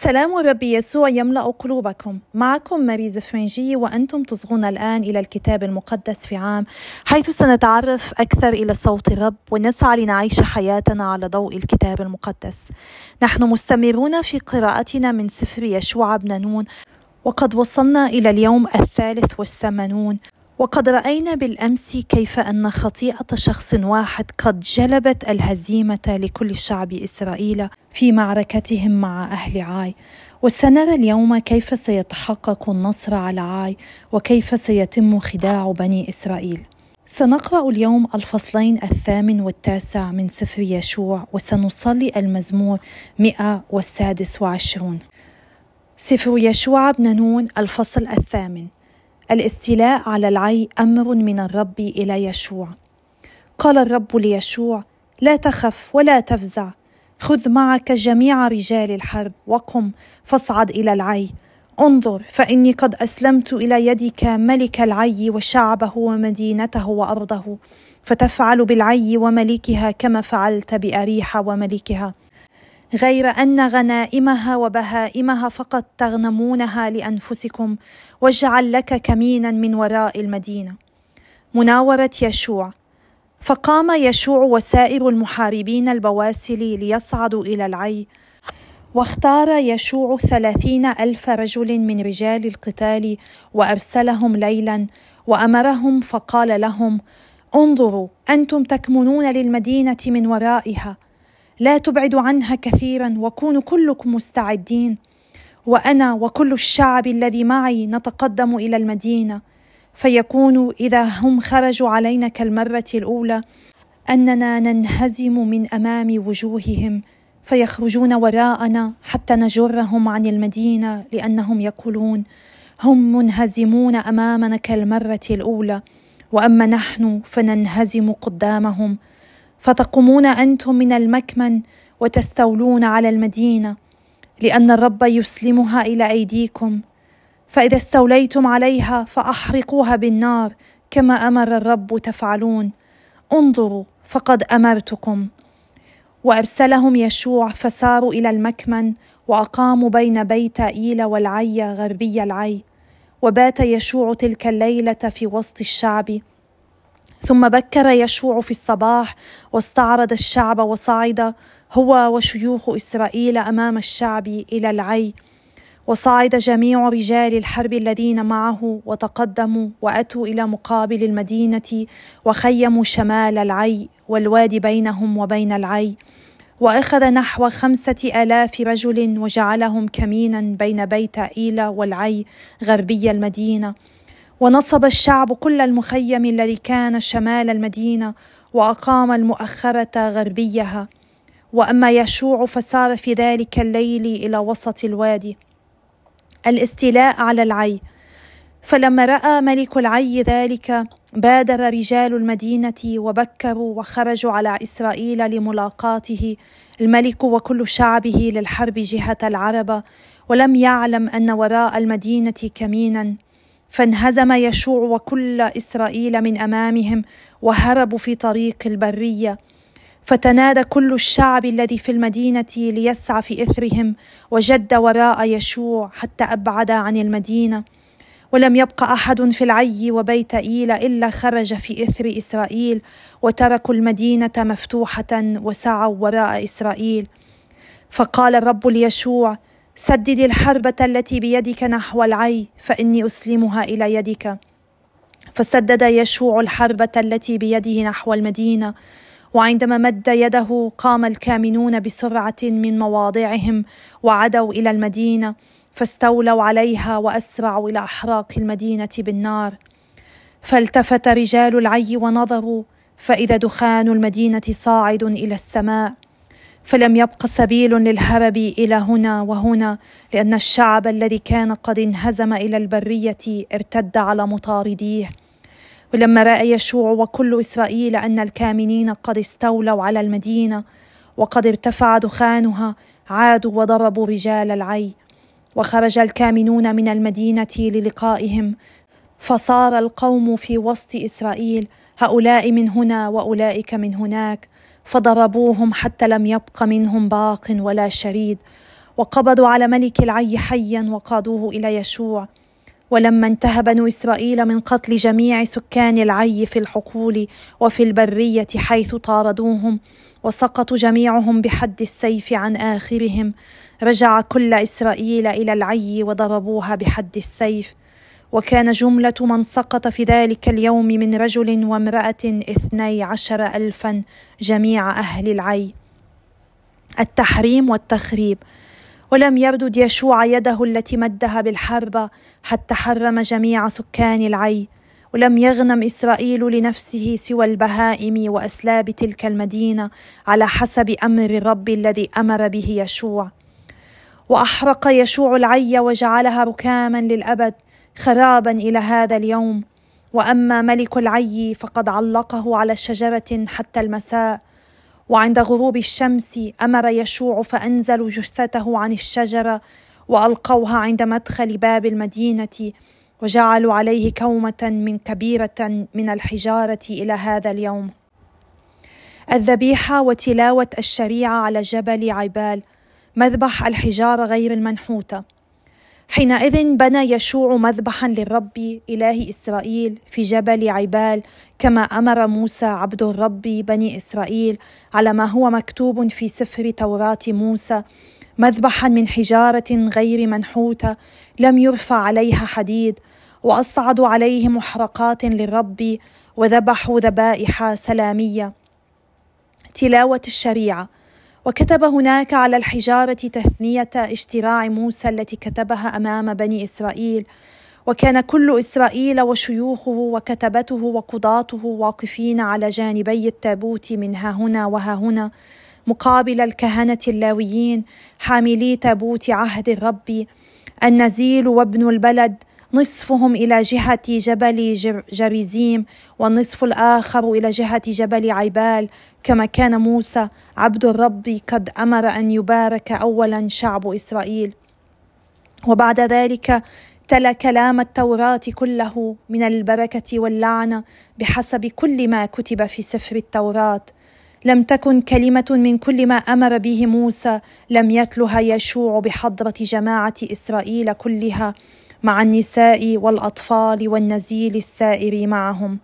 سلام الرب يسوع يملأ قلوبكم. معكم ماريز فرنجي وأنتم تصغون الآن إلى الكتاب المقدس في عام حيث سنتعرف أكثر إلى صوت الرب ونسعى لنعيش حياتنا على ضوء الكتاب المقدس. نحن مستمرون في قراءتنا من سفر يشوع بن نون وقد وصلنا إلى اليوم الثالث والثمانون. وقد رأينا بالأمس كيف أن خطيئة شخص واحد قد جلبت الهزيمة لكل شعب إسرائيل في معركتهم مع أهل عاي. وسنرى اليوم كيف سيتحقق النصر على عاي وكيف سيتم خداع بني إسرائيل. سنقرأ اليوم الفصلين الثامن والتاسع من سفر يشوع وسنصلي المزمور 126 سفر يشوع بن نون الفصل الثامن. الاستيلاء على العي أمر من الرب إلى يشوع. قال الرب ليشوع لا تخف ولا تفزع خذ معك جميع رجال الحرب وقم فاصعد إلى العي. انظر فإني قد أسلمت إلى يدك ملك العي وشعبه ومدينته وأرضه فتفعل بالعي وملكها كما فعلت باريح وملكها غير أن غنائمها وبهائمها فقط تغنمونها لأنفسكم واجعل لك كمينا من وراء المدينة. مناورة يشوع. فقام يشوع وسائر المحاربين البواسل ليصعدوا إلى العي. واختار يشوع ثلاثين ألف رجل من رجال القتال وأرسلهم ليلا وأمرهم فقال لهم انظروا أنتم تكمنون للمدينة من ورائها. لا تبعدوا عنها كثيرا وكونوا كلكم مستعدين. وأنا وكل الشعب الذي معي نتقدم إلى المدينة. فيكون إذا هم خرجوا علينا كالمرة الأولى أننا ننهزم من أمام وجوههم. فيخرجون وراءنا حتى نجرهم عن المدينة لأنهم يقولون هم منهزمون أمامنا كالمرة الأولى. وأما نحن فننهزم قدامهم. فتقومون أنتم من المكمن وتستولون على المدينة لأن الرب يسلمها إلى أيديكم. فإذا استوليتم عليها فأحرقوها بالنار كما أمر الرب تفعلون. انظروا فقد أمرتكم. وأرسلهم يشوع فساروا إلى المكمن وأقاموا بين بيت إيل والعي غربي العي. وبات يشوع تلك الليلة في وسط الشعب. ثم بكر يشوع في الصباح واستعرض الشعب وصعد هو وشيوخ إسرائيل أمام الشعب إلى العي. وصعد جميع رجال الحرب الذين معه وتقدموا وأتوا إلى مقابل المدينة وخيموا شمال العي والوادي بينهم وبين العي. وأخذ نحو خمسة آلاف رجل وجعلهم كمينا بين بيت إيلا والعي غربي المدينة. ونصب الشعب كل المخيم الذي كان شمال المدينة وأقام المؤخره غربيها. وأما يشوع فسار في ذلك الليل إلى وسط الوادي. الاستيلاء على العي. فلما رأى ملك العي ذلك بادر رجال المدينة وبكروا وخرجوا على إسرائيل لملاقاته. الملك وكل شعبه للحرب جهة العرب ولم يعلم أن وراء المدينة كمينا. فانهزم يشوع وكل إسرائيل من أمامهم وهربوا في طريق البرية. فتنادى كل الشعب الذي في المدينة ليسعى في إثرهم وجد وراء يشوع حتى أبعد عن المدينة. ولم يبق أحد في العي وبيت ايل إلا خرج في إثر إسرائيل وتركوا المدينة مفتوحة وسعوا وراء إسرائيل. فقال الرب ليشوع سدد الحربة التي بيدك نحو العي فإني أسلمها إلى يدك. فسدد يشوع الحربة التي بيده نحو المدينة وعندما مد يده قام الكامنون بسرعة من مواضعهم وعدوا إلى المدينة فاستولوا عليها وأسرعوا إلى إحراق المدينة بالنار. فالتفت رجال العي ونظروا فإذا دخان المدينة صاعد إلى السماء. فلم يبق سبيل للهرب إلى هنا وهنا لأن الشعب الذي كان قد انهزم إلى البرية ارتد على مطارديه. ولما رأى يشوع وكل إسرائيل أن الكامنين قد استولوا على المدينة وقد ارتفع دخانها عادوا وضربوا رجال العي. وخرج الكامنون من المدينة للقائهم. فصار القوم في وسط إسرائيل هؤلاء من هنا وأولئك من هناك. فضربوهم حتى لم يبق منهم باق ولا شريد وقبضوا على ملك العي حيا وقادوه إلى يشوع. ولما انتهى بنو إسرائيل من قتل جميع سكان العي في الحقول وفي البرية حيث طاردوهم وسقطوا جميعهم بحد السيف عن آخرهم رجع كل إسرائيل إلى العي وضربوها بحد السيف. وكان جملة من سقط في ذلك اليوم من رجل وامرأة اثني عشر ألفا جميع أهل العي. التحريم والتخريب. ولم يردد يشوع يده التي مدها بالحرب حتى حرم جميع سكان العي. ولم يغنم إسرائيل لنفسه سوى البهائم وأسلاب تلك المدينة على حسب أمر الرب الذي أمر به يشوع. وأحرق يشوع العي وجعلها ركاما للأبد. خرابا إلى هذا اليوم. وأما ملك العي فقد علقه على شجره حتى المساء. وعند غروب الشمس أمر يشوع فانزلوا جثته عن الشجرة وألقوها عند مدخل باب المدينة وجعلوا عليه كومة من كبيرة من الحجارة إلى هذا اليوم. الذبيحة وتلاوة الشريعة على جبل عبال مذبح الحجارة غير المنحوتة. حينئذ بنى يشوع مذبحا للرب إله إسرائيل في جبل عبال كما أمر موسى عبد الرب بني إسرائيل على ما هو مكتوب في سفر توراه موسى مذبحا من حجارة غير منحوتة لم يرفع عليها حديد وأصعدوا عليه محرقات للرب وذبحوا ذبائح سلامية. تلاوة الشريعة. وكتب هناك على الحجارة تثنية اشتراع موسى التي كتبها أمام بني إسرائيل. وكان كل إسرائيل وشيوخه وكتبته وقضاته واقفين على جانبي التابوت من ها هنا وها هنا مقابل الكهنة اللاويين حاملي تابوت عهد الرب النزيل وابن البلد نصفهم إلى جهة جبل جريزيم والنصف الآخر إلى جهة جبل عيبال. كما كان موسى عبد الرب قد أمر أن يبارك اولا شعب إسرائيل. وبعد ذلك تلا كلام التوراة كله من البركة واللعنة بحسب كل ما كتب في سفر التوراة. لم تكن كلمة من كل ما أمر به موسى لم يتلها يشوع بحضرة جماعة إسرائيل كلها. مع النساء والأطفال والنزيل السائر معهم.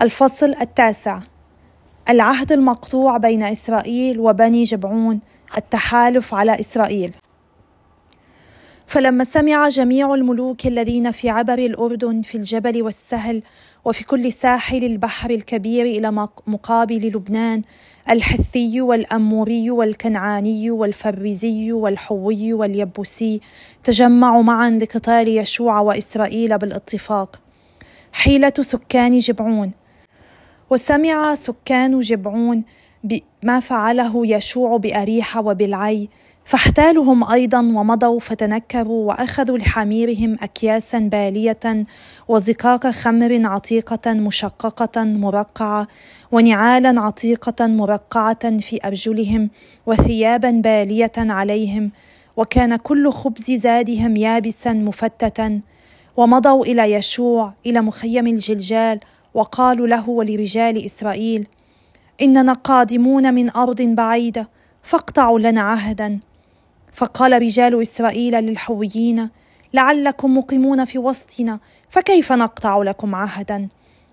الفصل التاسع. العهد المقطوع بين إسرائيل وبني جبعون التحالف على إسرائيل. فلما سمع جميع الملوك الذين في عبر الأردن في الجبل والسهل وفي كل ساحل البحر الكبير إلى مقابل لبنان الحثي والأموري والكنعاني والفريزي والحوي واليبوسي تجمعوا معا لقتال يشوع وإسرائيل بالاتفاق. حيلة سكان جبعون. وسمع سكان جبعون بما فعله يشوع بأريحة وبالعي فاحتالهم أيضا ومضوا فتنكروا وأخذوا لحميرهم اكياسا بالية وزقاق خمر عتيقة مشققة مرقعة ونعالا عتيقة مرقعة في أرجلهم وثيابا بالية عليهم وكان كل خبز زادهم يابسا مفتتا ومضوا إلى يشوع إلى مخيم الجلجال وقالوا له ولرجال إسرائيل إننا قادمون من أرض بعيدة فاقطعوا لنا عهدا فقال رجال إسرائيل للحويين لعلكم مقيمون في وسطنا فكيف نقطع لكم عهدا؟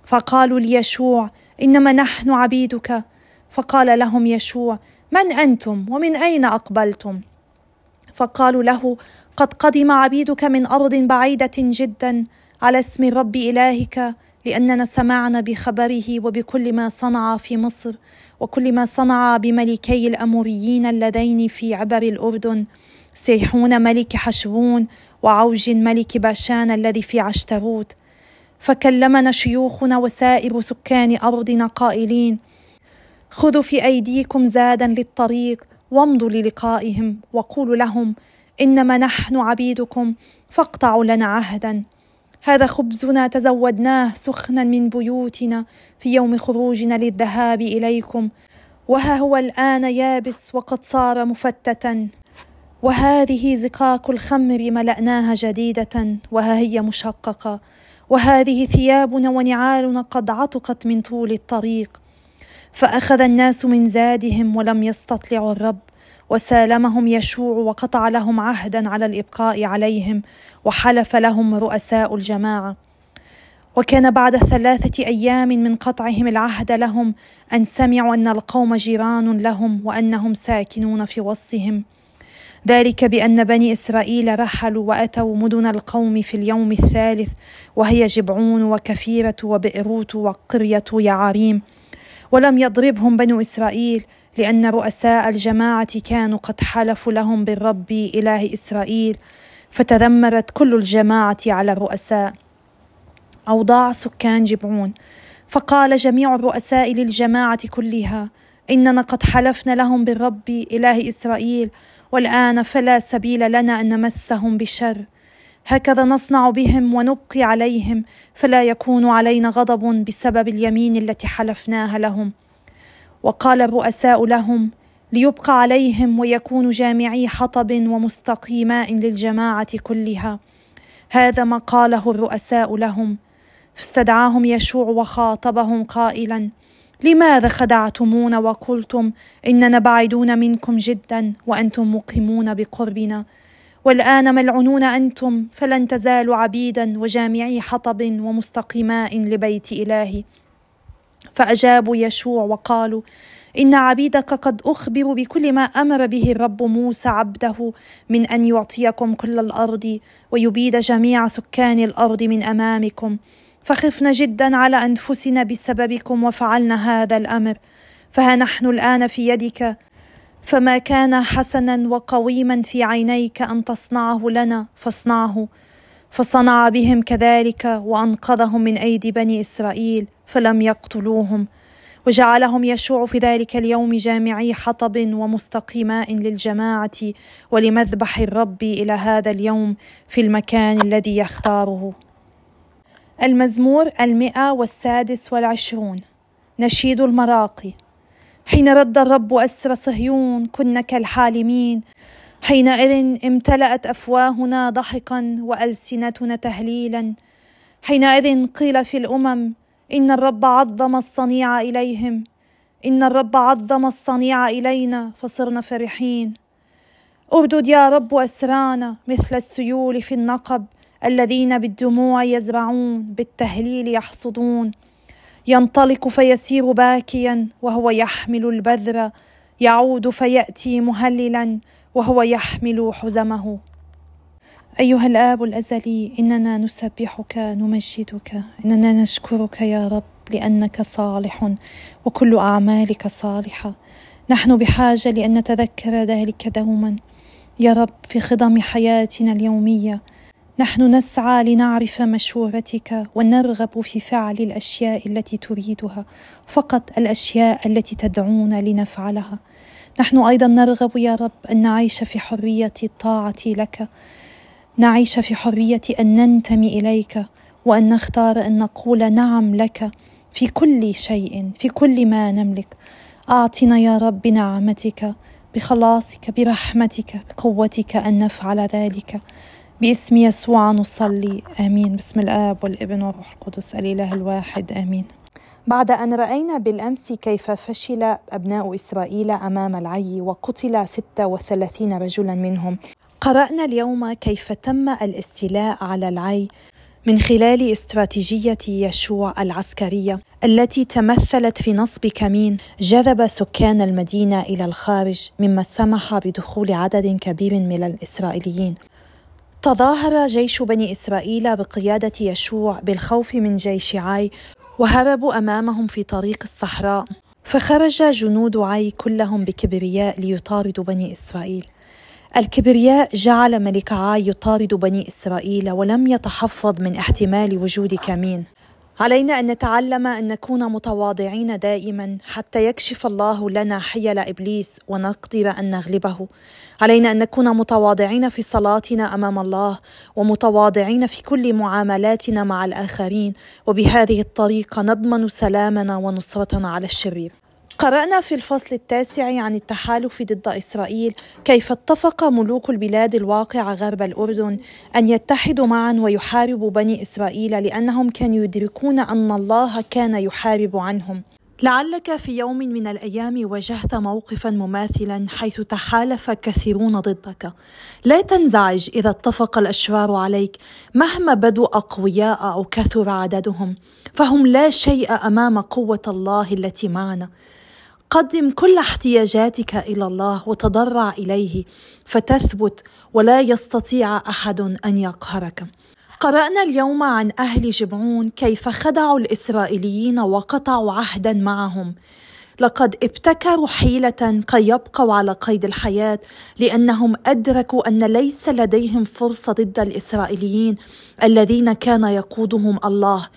فقالوا ليشوع إنما نحن عبيدك. فقال لهم يشوع من أنتم؟ ومن أين أقبلتم؟ فقالوا له قد قدم عبيدك من أرض بعيدة جدا على اسم الرب إلهك لأننا سمعنا بخبره وبكل ما صنع في مصر وكل ما صنع بملكي الأموريين اللذين في عبر الأردن سيحون ملك حشبون وعوج ملك باشان الذي في عشتروت فكلمنا شيوخنا وسائر سكان أرضنا قائلين خذوا في أيديكم زادا للطريق وامضوا للقائهم وقولوا لهم إنما نحن عبيدكم فاقطعوا لنا عهدا. هذا خبزنا تزودناه سخنا من بيوتنا في يوم خروجنا للذهاب إليكم. وها هو الآن يابس وقد صار مفتتا. وهذه زقاق الخمر ملأناها جديدة وها هي مشققة. وهذه ثيابنا ونعالنا قد عتقت من طول الطريق. فأخذ الناس من زادهم ولم يستطلعوا الرب. وسالمهم يشوع وقطع لهم عهدا على الإبقاء عليهم وحلف لهم رؤساء الجماعة. وكان بعد ثلاثة أيام من قطعهم العهد لهم أن سمعوا أن القوم جيران لهم وأنهم ساكنون في وسطهم. ذلك بأن بني إسرائيل رحلوا وأتوا مدن القوم في اليوم الثالث وهي جبعون وكفيرة وبئروت وقرية يعاريم. ولم يضربهم بنو إسرائيل لأن رؤساء الجماعة كانوا قد حلفوا لهم بالرب إله إسرائيل فتذمرت كل الجماعة على الرؤساء. أوضاع سكان جبعون. فقال جميع الرؤساء للجماعة كلها إننا قد حلفنا لهم بالرب إله إسرائيل والآن فلا سبيل لنا أن نمسهم بشر. هكذا نصنع بهم ونبقي عليهم فلا يكون علينا غضب بسبب اليمين التي حلفناها لهم. وقال الرؤساء لهم ليبقى عليهم ويكونوا جامعي حطب ومستقي ماء للجماعة كلها. هذا ما قاله الرؤساء لهم. فاستدعاهم يشوع وخاطبهم قائلا لماذا خدعتمونا وقلتم اننا بعيدون منكم جدا وأنتم مقيمون بقربنا؟ والآن ملعونون أنتم فلن تزالوا عبيدا وجامعي حطب ومستقيماء لبيت إلهي. فأجابوا يشوع وقالوا إن عبيدك قد اخبروا بكل ما أمر به الرب موسى عبده من أن يعطيكم كل الأرض ويبيد جميع سكان الأرض من أمامكم. فخفنا جدا على أنفسنا بسببكم وفعلنا هذا الأمر. فها نحن الآن في يدك. فما كان حسنا وقويما في عينيك أن تصنعه لنا فاصنعه. فصنع بهم كذلك وأنقذهم من أيدي بني إسرائيل فلم يقتلوهم. وجعلهم يشوع في ذلك اليوم جامعي حطب ومستقيماء للجماعة ولمذبح الرب إلى هذا اليوم في المكان الذي يختاره. المزمور المئة والسادس والعشرون. نشيد المراقي. حين رد الرب أسر صهيون كن كالحالمين حينئذ امتلأت أفواهنا ضحكا وألسنتنا تهليلا. حينئذ قيل في الأمم إن الرب عظم الصنيع إليهم. إن الرب عظم الصنيع إلينا فصرنا فرحين. أردد يا رب أسرانا مثل السيول في النقب الذين بالدموع يزرعون بالتهليل يحصدون. ينطلق فيسير باكيا وهو يحمل البذر. يعود فيأتي مهللا. وهو يحمل حزمه. أيها الآب الأزلي إننا نسبحك نمجدك إننا نشكرك يا رب لأنك صالح وكل أعمالك صالحة. نحن بحاجة لأن نتذكر ذلك دوما. يا رب في خضم حياتنا اليومية نحن نسعى لنعرف مشورتك ونرغب في فعل الأشياء التي تريدها فقط الأشياء التي تدعونا لنفعلها. نحن أيضا نرغب يا رب أن نعيش في حرية الطاعة لك. نعيش في حرية أن ننتمي إليك وأن نختار أن نقول نعم لك في كل شيء في كل ما نملك. أعطنا يا رب بنعمتك بخلاصك برحمتك بقوتك أن نفعل ذلك. باسم يسوع نصلي آمين. باسم الآب والابن والروح القدس الإله الواحد آمين. بعد أن رأينا بالأمس كيف فشل أبناء إسرائيل أمام العي وقتل 36 رجلا منهم. قرأنا اليوم كيف تم الاستيلاء على العي من خلال استراتيجية يشوع العسكرية التي تمثلت في نصب كمين جذب سكان المدينة إلى الخارج مما سمح بدخول عدد كبير من الإسرائيليين. تظاهر جيش بني إسرائيل بقيادة يشوع بالخوف من جيش عاي وهربوا أمامهم في طريق الصحراء فخرج جنود عاي كلهم بكبرياء ليطاردوا بني إسرائيل. الكبرياء جعل ملك عاي يطارد بني إسرائيل ولم يتحفظ من احتمال وجود كمين. علينا أن نتعلم أن نكون متواضعين دائما حتى يكشف الله لنا حيل إبليس ونقدر أن نغلبه. علينا أن نكون متواضعين في صلاتنا أمام الله ومتواضعين في كل معاملاتنا مع الآخرين. وبهذه الطريقة نضمن سلامنا ونصرتنا على الشرير. قرأنا في الفصل التاسع عن التحالف ضد إسرائيل كيف اتفق ملوك البلاد الواقعة غرب الأردن أن يتحدوا معا ويحاربوا بني إسرائيل لأنهم كانوا يدركون أن الله كان يحارب عنهم. لعلك في يوم من الأيام واجهت موقفا مماثلا حيث تحالف كثيرون ضدك. لا تنزعج إذا اتفق الأشرار عليك مهما بدوا أقوياء أو كثر عددهم فهم لا شيء أمام قوة الله التي معنا. قدم كل احتياجاتك إلى الله وتضرع إليه فتثبت ولا يستطيع أحد أن يقهرك. قرأنا اليوم عن أهل جبعون كيف خدعوا الإسرائيليين وقطعوا عهدا معهم. لقد ابتكروا حيلة كي يبقوا على قيد الحياة لأنهم أدركوا أن ليس لديهم فرصة ضد الإسرائيليين الذين كان يقودهم الله.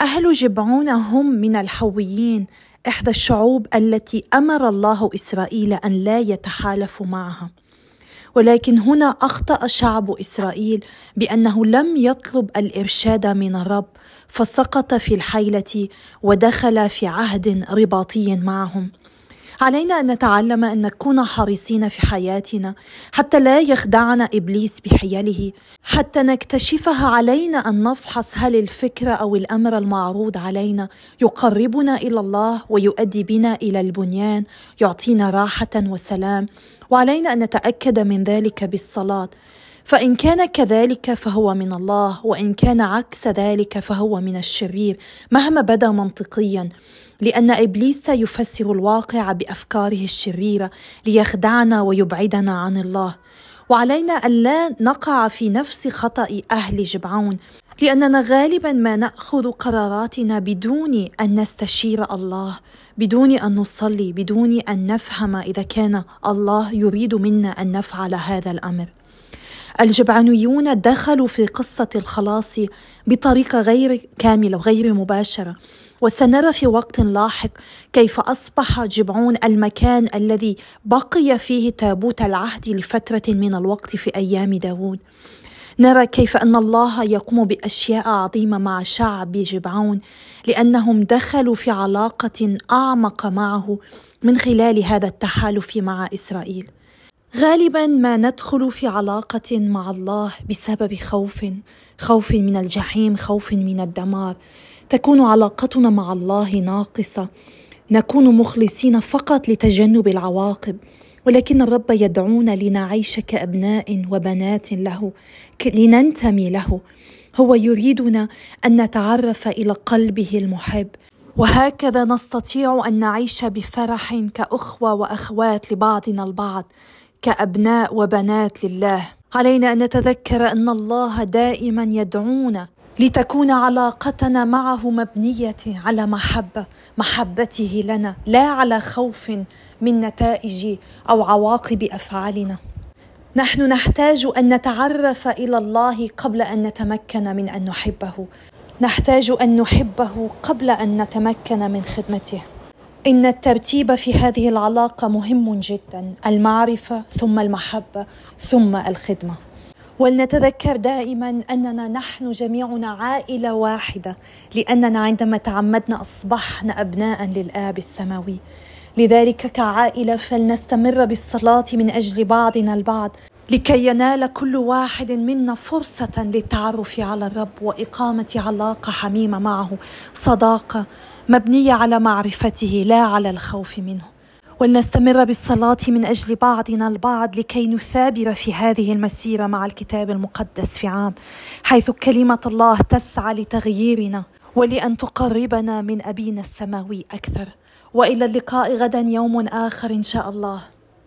أهل جبعون هم من الحويين إحدى الشعوب التي أمر الله إسرائيل أن لا يتحالفوا معها. ولكن هنا أخطأ شعب إسرائيل بأنه لم يطلب الإرشاد من الرب فسقط في الحيلة ودخل في عهد رباطي معهم. علينا أن نتعلم أن نكون حريصين في حياتنا حتى لا يخدعنا إبليس بحيله حتى نكتشفها علينا أن نفحص هل الفكرة أو الأمر المعروض علينا يقربنا إلى الله ويؤدي بنا إلى البنيان يعطينا راحة وسلام. وعلينا أن نتأكد من ذلك بالصلاة. فإن كان كذلك فهو من الله وإن كان عكس ذلك فهو من الشرير مهما بدا منطقيا. لأن إبليس يفسر الواقع بأفكاره الشريرة ليخدعنا ويبعدنا عن الله. وعلينا أن لا نقع في نفس خطأ أهل جبعون لأننا غالبا ما نأخذ قراراتنا بدون أن نستشير الله بدون أن نصلي بدون أن نفهم إذا كان الله يريد منا أن نفعل هذا الأمر. الجبعانيون دخلوا في قصة الخلاص بطريقة غير كاملة وغير مباشرة. وسنرى في وقت لاحق كيف أصبح جبعون المكان الذي بقي فيه تابوت العهد لفترة من الوقت في أيام داوود نرى كيف أن الله يقوم بأشياء عظيمة مع شعب جبعون لأنهم دخلوا في علاقة أعمق معه من خلال هذا التحالف مع إسرائيل. غالبا ما ندخل في علاقة مع الله بسبب خوف خوف من الجحيم خوف من الدمار. تكون علاقتنا مع الله ناقصة. نكون مخلصين فقط لتجنب العواقب. ولكن الرب يدعونا لنعيش كأبناء وبنات له لننتمي له. هو يريدنا أن نتعرف إلى قلبه المحب. وهكذا نستطيع أن نعيش بفرح كأخوة وأخوات لبعضنا البعض كأبناء وبنات لله. علينا أن نتذكر أن الله دائما يدعونا لتكون علاقتنا معه مبنية على محبه محبته لنا لا على خوف من نتائج أو عواقب أفعالنا. نحن نحتاج أن نتعرف إلى الله قبل أن نتمكن من أن نحبه. نحتاج أن نحبه قبل أن نتمكن من خدمته. إن الترتيب في هذه العلاقة مهم جدا المعرفة ثم المحبة ثم الخدمة. ولنتذكر دائما أننا نحن جميعنا عائلة واحدة لأننا عندما تعمدنا أصبحنا ابناء للآب السماوي. لذلك كعائلة فلنستمر بالصلاة من أجل بعضنا البعض لكي ينال كل واحد منا فرصة للتعرف على الرب وإقامة علاقة حميمة معه صداقة مبنية على معرفته لا على الخوف منه. ولنستمر بالصلاة من أجل بعضنا البعض لكي نثابر في هذه المسيرة مع الكتاب المقدس في عام حيث كلمة الله تسعى لتغييرنا ولأن تقربنا من أبينا السماوي أكثر. وإلى اللقاء غدا يوم آخر إن شاء الله.